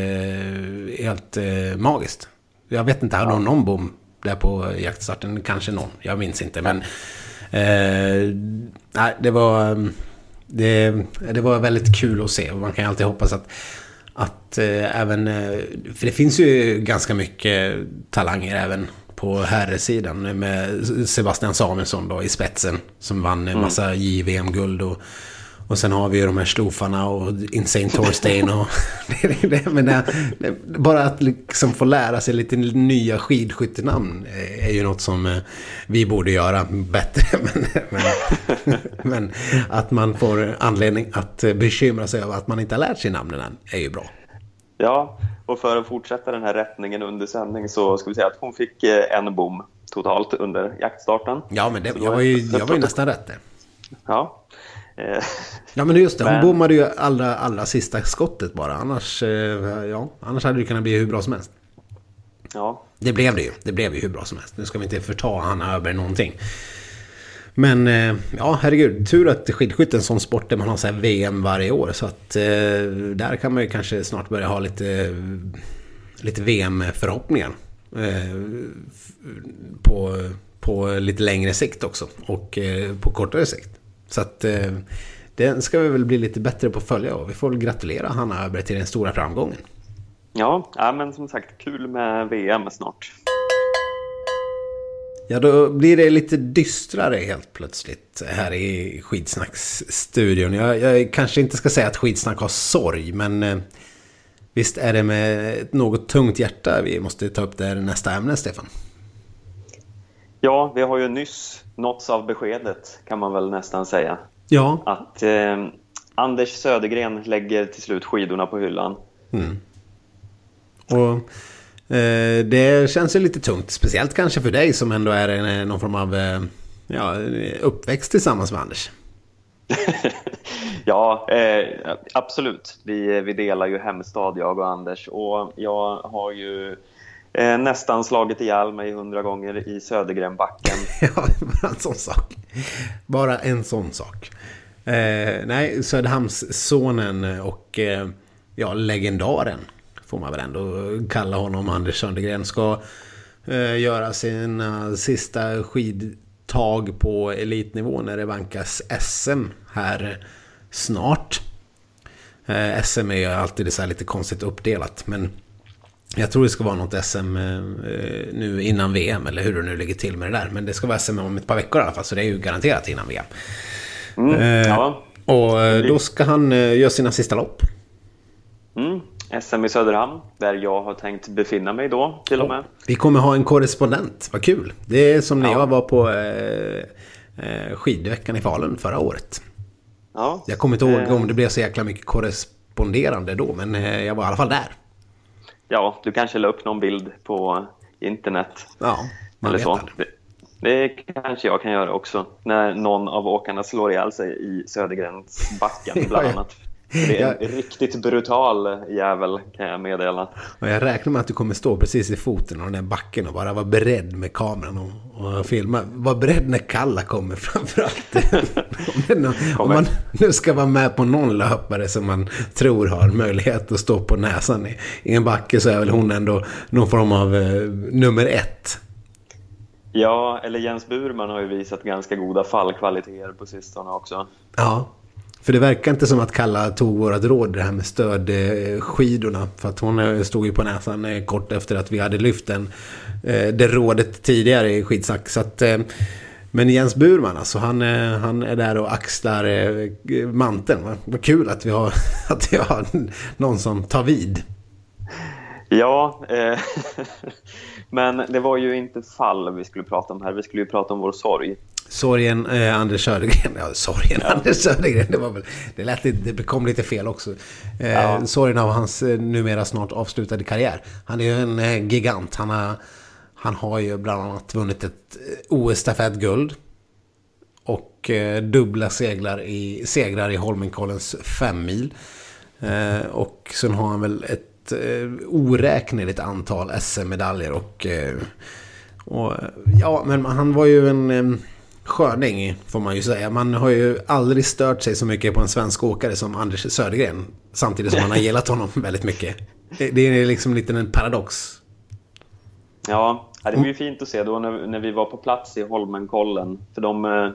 helt eh, magiskt. Jag vet inte, hade hon någon bom där på jaktstarten? Kanske någon, jag minns inte. Men eh, nej, det var, det, det var väldigt kul att se. Man kan ju alltid hoppas att att eh, även, eh, för det finns ju ganska mycket talanger även på herrsidan med Sebastian Samuelsson då i spetsen. Som vann en massa mm. JVM-guld och, och sen har vi ju de här slofarna och Insane Torstein och... det, det, men det, det, bara att liksom få lära sig lite nya skidskyttenamn är ju något som eh, vi borde göra bättre. Men, men, men att man får anledning att bekymra sig över att man inte har lärt sig namnen än är ju bra. Ja, och för att fortsätta den här rättningen under sändning så ska vi säga att hon fick eh, en bom totalt under jaktstarten. Ja, men det, jag, var ju, jag var ju nästan rätt där. Ja. Ja, men just det. Hon men... bommade ju allra, allra sista skottet bara. Annars, eh, ja, annars hade det kunnat bli hur bra som helst. Ja. Det blev det ju. Det blev ju hur bra som helst. Nu ska vi inte förta Hanna Öberg någonting. Men eh, ja, herregud. Tur att skidskytte är en sån sport där man har så VM varje år. Så att eh, där kan man ju kanske snart börja ha lite, lite VM-förhoppningar. Eh, på, på lite längre sikt också. Och eh, på kortare sikt. Så att eh, den ska vi väl bli lite bättre på att följa och vi får väl gratulera Hanna Öberg till den stora framgången. Ja, ja, men som sagt kul med VM snart. Ja, då blir det lite dystrare helt plötsligt här i Skidsnacksstudion. Jag, jag kanske inte ska säga att Skidsnack har sorg, men eh, visst är det med ett något tungt hjärta vi måste ta upp det nästa ämne, Stefan? Ja, vi har ju nyss nåtts av beskedet, kan man väl nästan säga. Ja. Att eh, Anders Södergren lägger till slut skidorna på hyllan. Mm. Och det känns ju lite tungt. Speciellt kanske för dig som ändå är en, någon form av eh, ja, uppväxt tillsammans med Anders. ja, eh, absolut. Vi, vi delar ju hemstad, jag och Anders. Och jag har ju eh, nästan slagit ihjäl mig hundra gånger i Södergrenbacken. ja, bara en sån sak. Bara en sån sak. Eh, nej, Söderhamnssonen och eh, ja, legendaren får man väl ändå kalla honom, Anders Söndergren, ska eh, göra sina sista skidtag på elitnivå när det vankas SM här snart. Eh, SM är ju alltid så lite konstigt uppdelat, men jag tror det ska vara något SM eh, nu innan VM, eller hur det nu ligger till med det där. Men det ska vara SM om ett par veckor i alla fall, så det är ju garanterat innan VM. Mm, ja. Och då ska han göra sina sista lopp. Mm. SM i Söderhamn, där jag har tänkt befinna mig då till och med. Vi kommer ha en korrespondent, vad kul. Det är som när ja. jag var på eh, eh, skidveckan i Falun förra året. Ja. Jag kommer inte ihåg eh. om det blev så jäkla mycket korresponderande då, men eh, jag var i alla fall där. Ja, du kanske la upp någon bild på internet. Ja, man eller vet så. Det, det kanske jag kan göra också, när någon av åkarna slår ihjäl sig i Södergrensbacken bland annat. Det är en jag... riktigt brutal jävel kan jag meddela. Och jag räknar med att du kommer stå precis i foten av den där backen och bara vara beredd med kameran och, och filma. Var beredd när Kalla kommer framförallt. om, om man nu ska vara med på någon löpare som man tror har möjlighet att stå på näsan i, i en backe så är väl hon ändå någon form av eh, nummer ett. Ja, eller Jens Burman har ju visat ganska goda fallkvaliteter på sistone också. Ja, för det verkar inte som att Kalla tog vårat råd det här med stödskidorna. För att hon eh, stod ju på näsan eh, kort efter att vi hade lyft den, eh, det rådet tidigare i skidsack. Så att, men Jens Burman, alltså, han, han är där och axlar manteln. Vad kul att vi, har, att vi har någon som tar vid. Ja, eh, men det var ju inte fall vi skulle prata om här. Vi skulle ju prata om vår sorg. Sorgen eh, Anders Södergren. Ja, sorgen ja. Anders Södergren. Det, var väl, det, lät lite, det kom lite fel också. Eh, ja. Sorgen av hans eh, numera snart avslutade karriär. Han är ju en eh, gigant. Han har, han har ju bland annat vunnit ett eh, OS-stafettguld. Och dubbla seglar i, segrar i Holmenkollens femmil. Och sen har han väl ett oräkneligt antal SM-medaljer. Och, och ja, men han var ju en sköning får man ju säga. Man har ju aldrig stört sig så mycket på en svensk åkare som Anders Södergren. Samtidigt som man har gillat honom väldigt mycket. Det är liksom lite en paradox. Ja, det var ju fint att se då när, när vi var på plats i Holmenkollen. För de,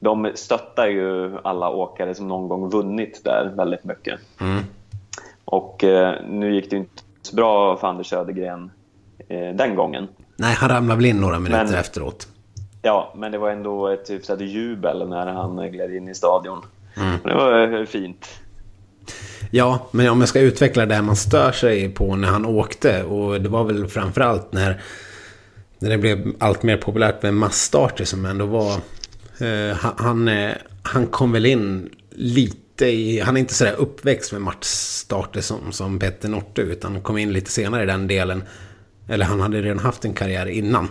de stöttar ju alla åkare som någon gång vunnit där väldigt mycket. Mm. Och eh, nu gick det ju inte så bra för Anders Södergren eh, den gången. Nej, han ramlade väl in några minuter Men, efteråt. Ja, men det var ändå ett hyfsat jubel när han gled in i stadion. Mm. Det var eh, fint. Ja, men om jag ska utveckla det man stör sig på när han åkte. Och det var väl framförallt när, när det blev allt mer populärt med massstarter som ändå var... Eh, han, eh, han kom väl in lite i... Han är inte sådär uppväxt med matchstarter som, som Petter Norte. Utan kom in lite senare i den delen. Eller han hade redan haft en karriär innan.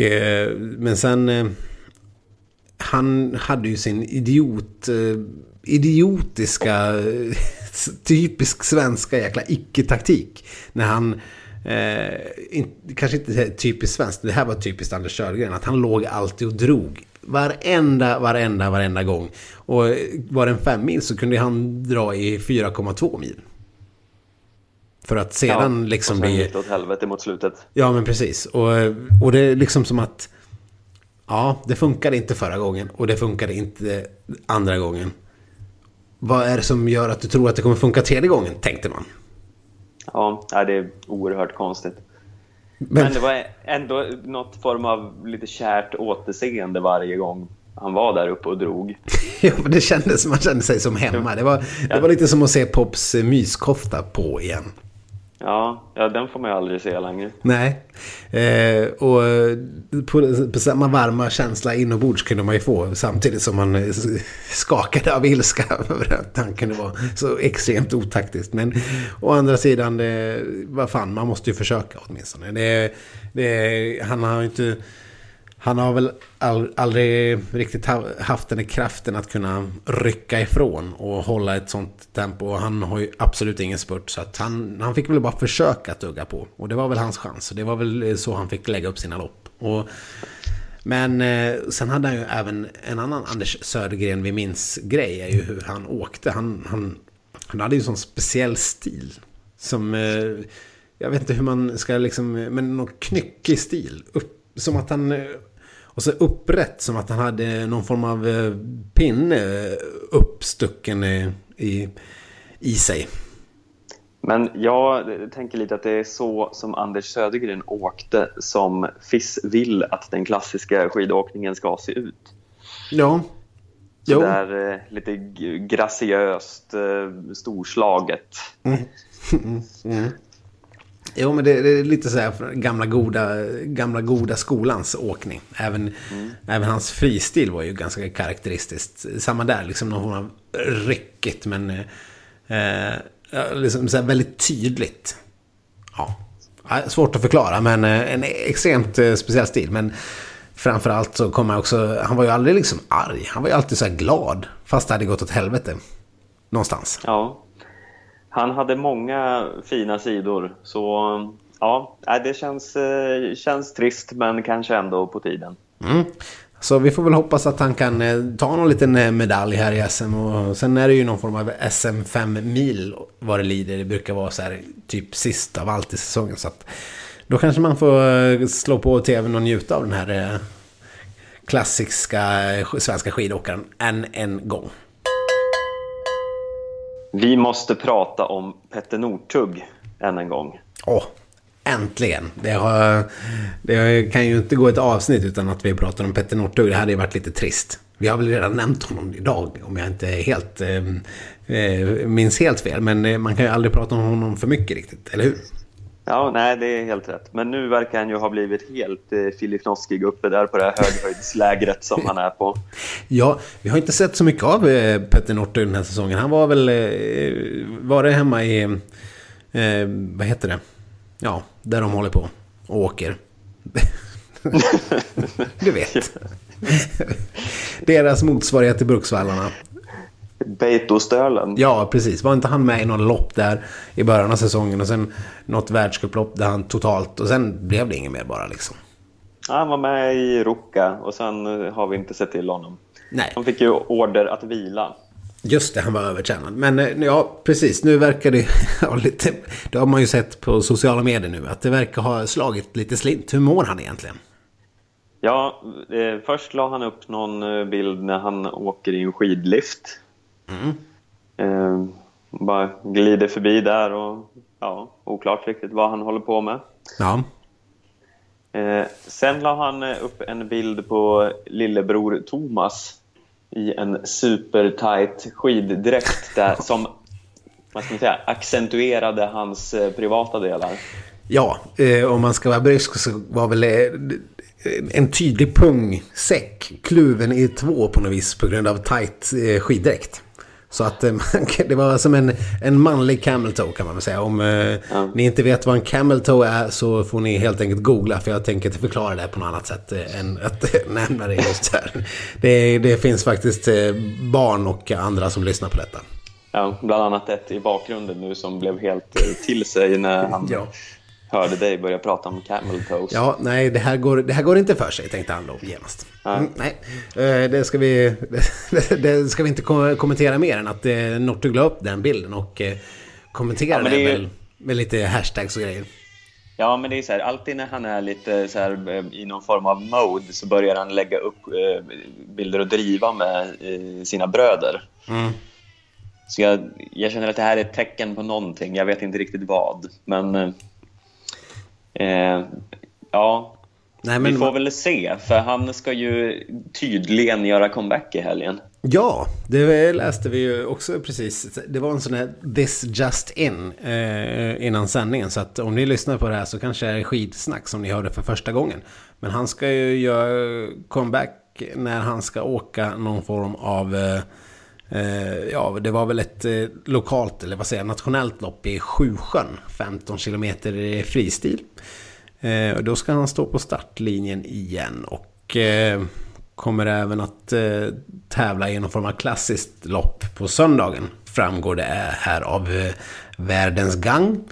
Eh, men sen... Eh, han hade ju sin idiot... Eh, idiotiska... typisk svenska jäkla icke-taktik. När han... Eh, in, kanske inte typiskt svenskt, det här var typiskt Anders Sörgren. Att han låg alltid och drog. Varenda, varenda, varenda gång. Och var det en fem mil så kunde han dra i 4,2 mil. För att sedan ja, liksom bli... det åt helvete mot slutet. Ja, men precis. Och, och det är liksom som att... Ja, det funkade inte förra gången och det funkade inte andra gången. Vad är det som gör att du tror att det kommer funka tredje gången, tänkte man. Ja, det är oerhört konstigt. Men, men det var ändå något form av lite kärt återseende varje gång han var där uppe och drog. ja, men det kändes man kände sig som hemma. Det var, det var lite som att se Pops myskofta på igen. Ja, ja, den får man ju aldrig se längre. Nej, eh, och eh, på, på, samma varma känsla inombords kunde man ju få samtidigt som man eh, skakade av ilska över att han kunde vara så extremt otaktiskt. Men å andra sidan, det, vad fan, man måste ju försöka åtminstone. Det, det, han har ju inte han har väl all, aldrig riktigt haft den kraften att kunna rycka ifrån och hålla ett sånt tempo. Och han har ju absolut ingen spurt. Så att han, han fick väl bara försöka tugga på. Och det var väl hans chans. Och det var väl så han fick lägga upp sina lopp. Och, men eh, sen hade han ju även en annan Anders Södergren vi minns grej. Är ju hur han åkte. Han, han, han hade ju en sån speciell stil. Som... Eh, jag vet inte hur man ska liksom... Men någon knyckig stil. Upp, som att han eh, och så upprätt som att han hade någon form av eh, pinne uppstucken i, i sig. Men jag tänker lite att det är så som Anders Södergren åkte som FIS vill att den klassiska skidåkningen ska se ut. Ja. Så där eh, lite graciöst, eh, storslaget. Mm. mm. Jo, men det, det, är lite så här gamla goda, gamla goda skolans åkning. Även, mm. även hans fristil var ju ganska karaktäristiskt. Samma där, liksom någon form av ryckigt men eh, liksom så väldigt tydligt. Ja, svårt att förklara men eh, en extremt eh, speciell stil. Men framförallt så kommer också, han var ju aldrig liksom arg. Han var ju alltid så glad. Fast det hade gått åt helvete. Någonstans. Ja. Han hade många fina sidor. Så ja, det känns, eh, känns trist men kanske ändå på tiden. Mm. Så vi får väl hoppas att han kan eh, ta någon liten eh, medalj här i SM. Och sen är det ju någon form av SM 5 mil vad det lider. Det brukar vara så här typ sist av allt i säsongen. Så att då kanske man får slå på tvn och njuta av den här klassiska svenska skidåkaren än en gång. Vi måste prata om Petter Northug än en gång. Åh, äntligen! Det, har, det kan ju inte gå ett avsnitt utan att vi pratar om Petter Northug. Det hade ju varit lite trist. Vi har väl redan nämnt honom idag om jag inte helt, eh, eh, minns helt fel. Men eh, man kan ju aldrig prata om honom för mycket riktigt, eller hur? Ja, nej, det är helt rätt. Men nu verkar han ju ha blivit helt eh, Filipnovskij uppe där på det här höghöjdslägret som han är på. Ja, vi har inte sett så mycket av eh, Petter Northug den här säsongen. Han var väl, eh, var det hemma i, eh, vad heter det? Ja, där de håller på och åker. du vet. Deras motsvarighet till Bruksvallarna. Beitostölen. Ja, precis. Var inte han med i något lopp där i början av säsongen och sen något världscuplopp där han totalt och sen blev det inget mer bara liksom. Ja, han var med i Ruka och sen har vi inte sett till honom. Nej. Han fick ju order att vila. Just det, han var övertränad. Men eh, ja, precis. Nu verkar det ha lite... Det har man ju sett på sociala medier nu. Att det verkar ha slagit lite slint. Hur mår han egentligen? Ja, eh, först la han upp någon eh, bild när han åker i en skidlift. Mm. Eh, bara glider förbi där och ja, oklart riktigt vad han håller på med. Ja. Eh, sen la han eh, upp en bild på lillebror Thomas i en supertight skiddräkt där, som vad ska man säga, accentuerade hans eh, privata delar. Ja, eh, om man ska vara brysk så var väl eh, en tydlig pungsäck kluven i två på något vis på grund av tight eh, skiddräkt. Så att eh, det var som en, en manlig camel toe kan man väl säga. Om eh, ja. ni inte vet vad en camel toe är så får ni helt enkelt googla. För jag tänker inte förklara det på något annat sätt eh, än att nämna det just här. Det, det finns faktiskt barn och andra som lyssnar på detta. Ja, bland annat ett i bakgrunden nu som blev helt till sig när han ja hörde dig börja prata om camel toes. Ja, nej, det här går, det här går inte för sig, tänkte han då genast. Mm, nej, eh, det ska, vi, det, ska vi inte kommentera mer än att eh, Northug la upp den bilden och eh, kommentera ja, det, ju... med, med lite hashtags och grejer. Ja, men det är så här, alltid när han är lite så här, i någon form av mode så börjar han lägga upp bilder och driva med sina bröder. Mm. Så jag, jag känner att det här är ett tecken på någonting. Jag vet inte riktigt vad. Men Eh, ja, Nej, men... vi får väl se, för han ska ju tydligen göra comeback i helgen. Ja, det läste vi ju också precis. Det var en sån här This Just In eh, innan sändningen. Så att om ni lyssnar på det här så kanske det är skidsnack som ni hörde för första gången. Men han ska ju göra comeback när han ska åka någon form av... Eh Eh, ja, det var väl ett eh, lokalt, eller vad säger jag, nationellt lopp i Sjusjön. 15 kilometer fristil. Eh, då ska han stå på startlinjen igen och eh, kommer även att eh, tävla i någon form av klassiskt lopp på söndagen. Framgår det eh, här av eh, Världens Gang.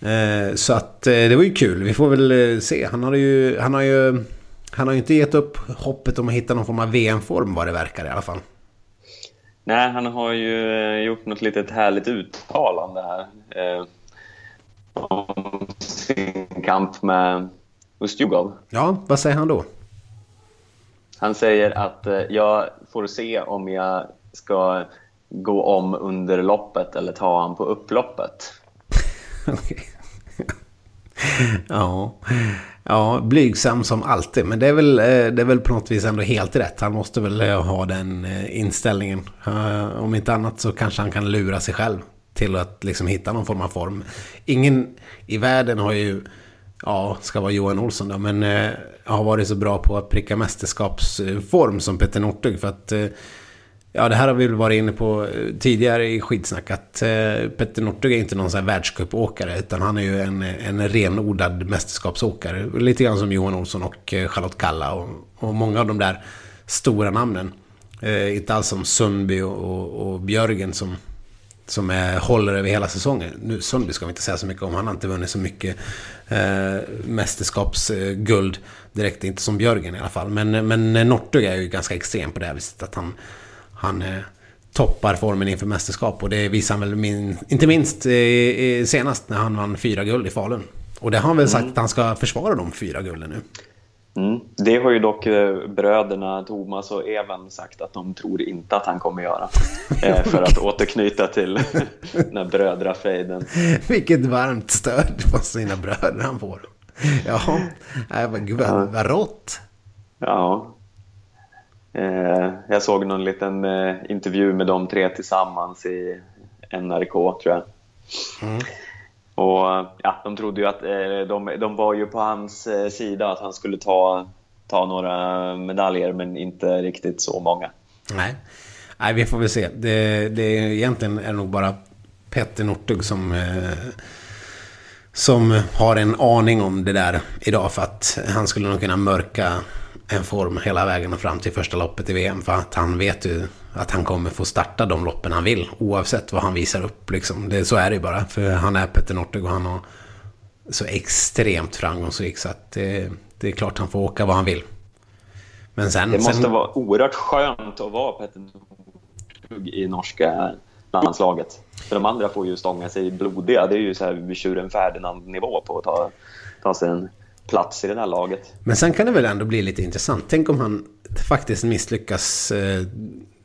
Eh, så att eh, det var ju kul. Vi får väl eh, se. Han har ju, han har ju, han har ju inte gett upp hoppet om att hitta någon form av VM-form vad det verkar i alla fall. Nej, han har ju gjort något litet härligt uttalande här om sin kamp med Ustjugov. Ja, vad säger han då? Han säger att eh, jag får se om jag ska gå om under loppet eller ta han på upploppet. ja ja, blygsam som alltid. Men det är, väl, eh, det är väl på något vis ändå helt rätt. Han måste väl eh, ha den eh, inställningen. Om inte annat så kanske han kan lura sig själv till att liksom hitta någon form av form. Ingen i världen har ju, ja, ska vara Johan Olsson då, men har varit så bra på att pricka mästerskapsform som Petter Northug. För att Ja, det här har vi väl varit inne på eh, tidigare i skitsnack. Att eh, Petter Northug är inte någon sån här världscupåkare. Utan han är ju en, en renodlad mästerskapsåkare. Lite grann som Johan Olsson och eh, Charlotte Kalla. Och, och många av de där stora namnen. Eh, inte alls som Sundby och, och, och Björgen som, som är, håller över hela säsongen. Nu, Sundby ska vi inte säga så mycket om. Han har inte vunnit så mycket eh, mästerskapsguld direkt. Inte som Björgen i alla fall. Men, men Northug är ju ganska extrem på det här viset. Att han han eh, toppar formen inför mästerskap. Och det visar han väl min, inte minst eh, senast när han vann fyra guld i Falun. Och det har han väl sagt mm. att han ska försvara de fyra gulden nu. Mm. Det har ju dock eh, bröderna Thomas och Evan sagt att de tror inte att han kommer göra. eh, för att återknyta till den här brödrafejden. Vilket varmt stöd på sina bröder han får. Ja, äh, vad, vad, vad rått. Ja, Eh, jag såg någon liten eh, intervju med de tre tillsammans i NRK, tror jag. Mm. Och ja, De trodde ju att eh, de, de var ju på hans sida, att han skulle ta, ta några medaljer, men inte riktigt så många. Nej, Nej vi får väl se. Det, det är, egentligen är det nog bara Petter Northug som som har en aning om det där idag för att han skulle nog kunna mörka en form hela vägen fram till första loppet i VM. För att han vet ju att han kommer få starta de loppen han vill. Oavsett vad han visar upp. Liksom. Det, så är det ju bara. För han är Petter Northug och han har så extremt framgångsrik. Så att det, det, är klart han får åka vad han vill. Men sen, det måste sen... vara oerhört skönt att vara Petter Northug i norska landslaget. För de andra får ju stånga sig blodiga. Det är ju så här tjuren Ferdinand-nivå på att ta, ta sig en plats i det här laget. Men sen kan det väl ändå bli lite intressant. Tänk om han faktiskt misslyckas. Eh,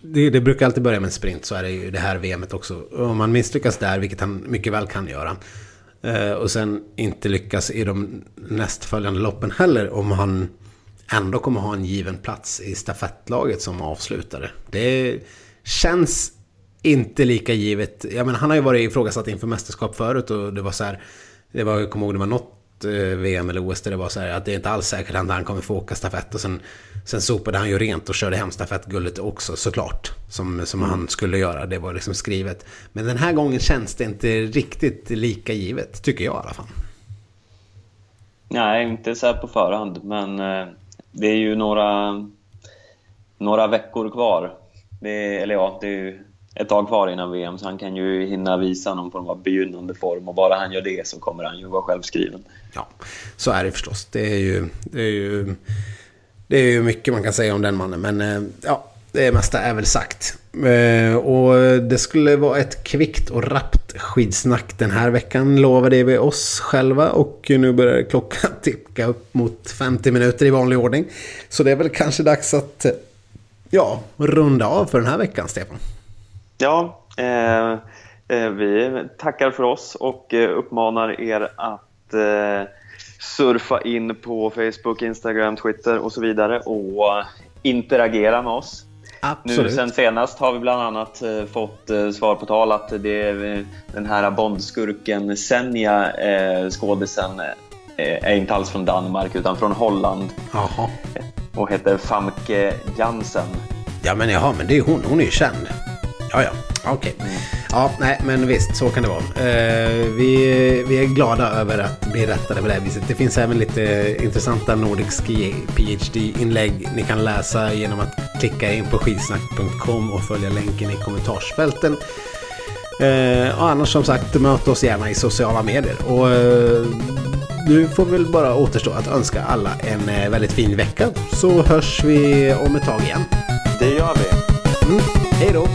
det, det, brukar alltid börja med en sprint, så är det ju det här VMet också. Om han misslyckas där, vilket han mycket väl kan göra. Eh, och sen inte lyckas i de nästföljande loppen heller. Om han ändå kommer ha en given plats i stafettlaget som avslutare. Det känns inte lika givet. Jag menar, han har ju varit ifrågasatt inför mästerskap förut och det var så här. Det var, jag kommer ihåg, det var något VM eller OS där det var så här att det är inte alls säkert att han kommer få åka stafett. Och sen, sen sopade han ju rent och körde hem stafettguldet också såklart. Som, som mm. han skulle göra, det var liksom skrivet. Men den här gången känns det inte riktigt lika givet, tycker jag i alla fall. Nej, inte så här på förhand, men eh, det är ju några, några veckor kvar. Det eller ja, det är ju ett tag kvar innan VM, så han kan ju hinna visa någon form av begynnande form. Och bara han gör det så kommer han ju vara självskriven. Ja, så är det förstås. Det är ju, det är ju, det är ju mycket man kan säga om den mannen. Men eh, ja, det mesta är väl sagt. Eh, och det skulle vara ett kvickt och rappt skidsnack den här veckan lovade vi oss själva. Och nu börjar klockan ticka upp mot 50 minuter i vanlig ordning. Så det är väl kanske dags att ja, runda av för den här veckan, Stefan. Ja, eh, eh, vi tackar för oss och eh, uppmanar er att eh, surfa in på Facebook, Instagram, Twitter och så vidare och interagera med oss. Absolut. Nu sen senast har vi bland annat eh, fått eh, svar på tal att det är den här Bondskurken Senja, eh, skådisen, är inte alls från Danmark utan från Holland. Aha. Och heter Famke Jansen. Ja men jaha, men det är hon. Hon är ju känd. Ja, ja. Okej. Okay. Ja, nej, men visst, så kan det vara. Eh, vi, vi är glada över att bli rättade på det här viset. Det finns även lite intressanta Nordic Ski PhD-inlägg ni kan läsa genom att klicka in på skidsnack.com och följa länken i kommentarsfälten. Eh, och annars som sagt, möt oss gärna i sociala medier. Och eh, nu får vi väl bara återstå att önska alla en eh, väldigt fin vecka. Så hörs vi om ett tag igen. Det gör vi. Mm. Hej då!